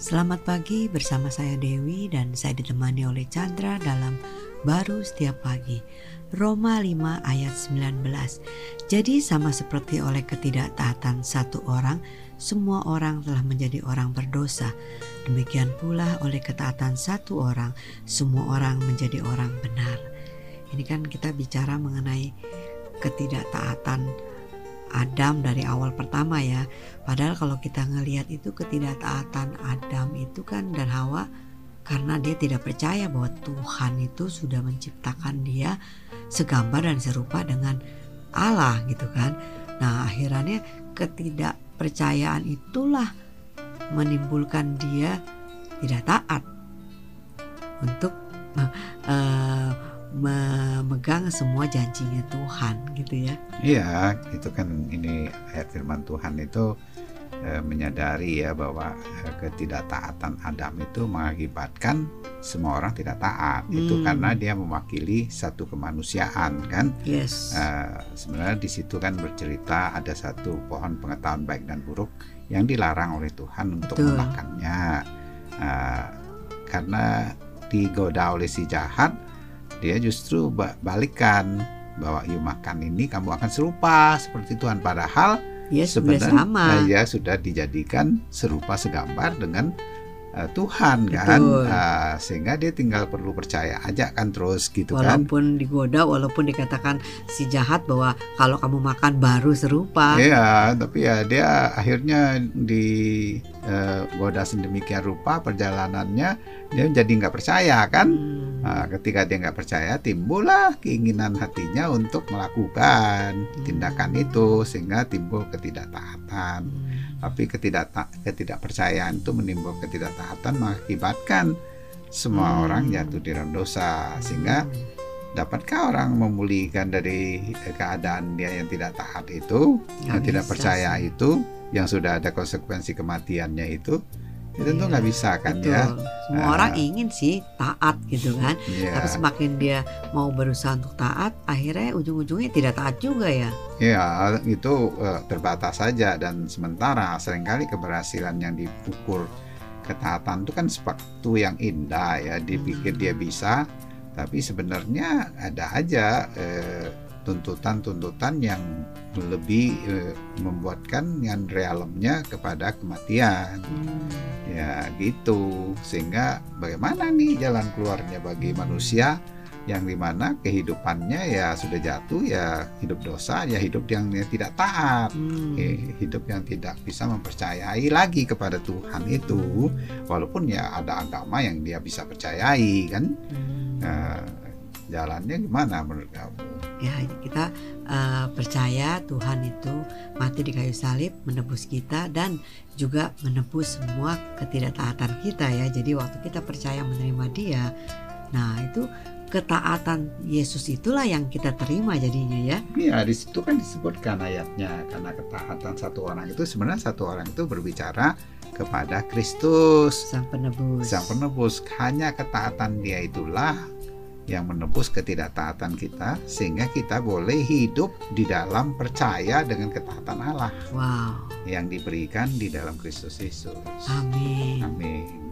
Selamat pagi bersama saya Dewi dan saya ditemani oleh Chandra dalam Baru Setiap Pagi. Roma 5 ayat 19. Jadi sama seperti oleh ketidaktaatan satu orang, semua orang telah menjadi orang berdosa. Demikian pula oleh ketaatan satu orang, semua orang menjadi orang benar. Ini kan kita bicara mengenai ketidaktaatan Adam dari awal pertama ya. Padahal kalau kita ngelihat itu ketidaktaatan Adam itu kan dan Hawa karena dia tidak percaya bahwa Tuhan itu sudah menciptakan dia segambar dan serupa dengan Allah gitu kan. Nah, akhirnya ketidakpercayaan itulah menimbulkan dia tidak taat untuk uh, memegang semua janjinya Tuhan gitu ya. Iya, itu kan ini ayat firman Tuhan itu e, menyadari ya bahwa e, ketidaktaatan Adam itu mengakibatkan semua orang tidak taat. Hmm. Itu karena dia mewakili satu kemanusiaan kan. Yes. E, sebenarnya di situ kan bercerita ada satu pohon pengetahuan baik dan buruk yang dilarang oleh Tuhan untuk Betul. memakannya. E, karena digoda oleh si jahat dia justru balikan bahwa you makan ini kamu akan serupa seperti Tuhan. Padahal ya, sebenarnya sama. ya sudah dijadikan serupa segambar dengan uh, Tuhan kan? Uh, sehingga dia tinggal perlu percaya aja kan terus gitu walaupun kan? Walaupun digoda walaupun dikatakan si jahat bahwa kalau kamu makan baru serupa. Iya tapi ya dia akhirnya di goda sedemikian rupa perjalanannya dia jadi nggak percaya kan hmm. nah, ketika dia nggak percaya timbullah keinginan hatinya untuk melakukan hmm. tindakan itu sehingga timbul ketidaktaatan hmm tapi ketidak ketidakpercayaan itu menimbulkan ketidaktaatan mengakibatkan semua hmm. orang jatuh di dalam dosa sehingga dapatkah orang memulihkan dari keadaan dia yang tidak taat itu yang, yang tidak percaya sih. itu yang sudah ada konsekuensi kematiannya itu itu tentu iya, nggak bisa kan betul. ya semua uh, orang ingin sih taat gitu kan yeah. tapi semakin dia mau berusaha untuk taat akhirnya ujung-ujungnya tidak taat juga ya ya itu uh, terbatas saja dan sementara sering kali keberhasilan yang diukur ketaatan itu kan sesuatu yang indah ya dipikir hmm. dia bisa tapi sebenarnya ada aja uh, tuntutan-tuntutan yang lebih e, membuatkan yang realemnya kepada kematian hmm. ya gitu sehingga bagaimana nih jalan keluarnya bagi manusia yang di mana kehidupannya ya sudah jatuh ya hidup dosa ya hidup yang, yang tidak taat hmm. eh, hidup yang tidak bisa mempercayai lagi kepada Tuhan itu walaupun ya ada agama yang dia bisa percayai kan hmm. Uh, jalannya gimana menurut kamu? Ya kita uh, percaya Tuhan itu mati di kayu salib menebus kita dan juga menebus semua ketidaktaatan kita ya. Jadi waktu kita percaya menerima dia nah itu ketaatan Yesus itulah yang kita terima jadinya ya. Iya, di situ kan disebutkan ayatnya karena ketaatan satu orang itu sebenarnya satu orang itu berbicara kepada Kristus sang penebus. Sang penebus hanya ketaatan dia itulah yang menebus ketidaktaatan kita sehingga kita boleh hidup di dalam percaya dengan ketaatan Allah. Wow. Yang diberikan di dalam Kristus Yesus. Amin. Amin.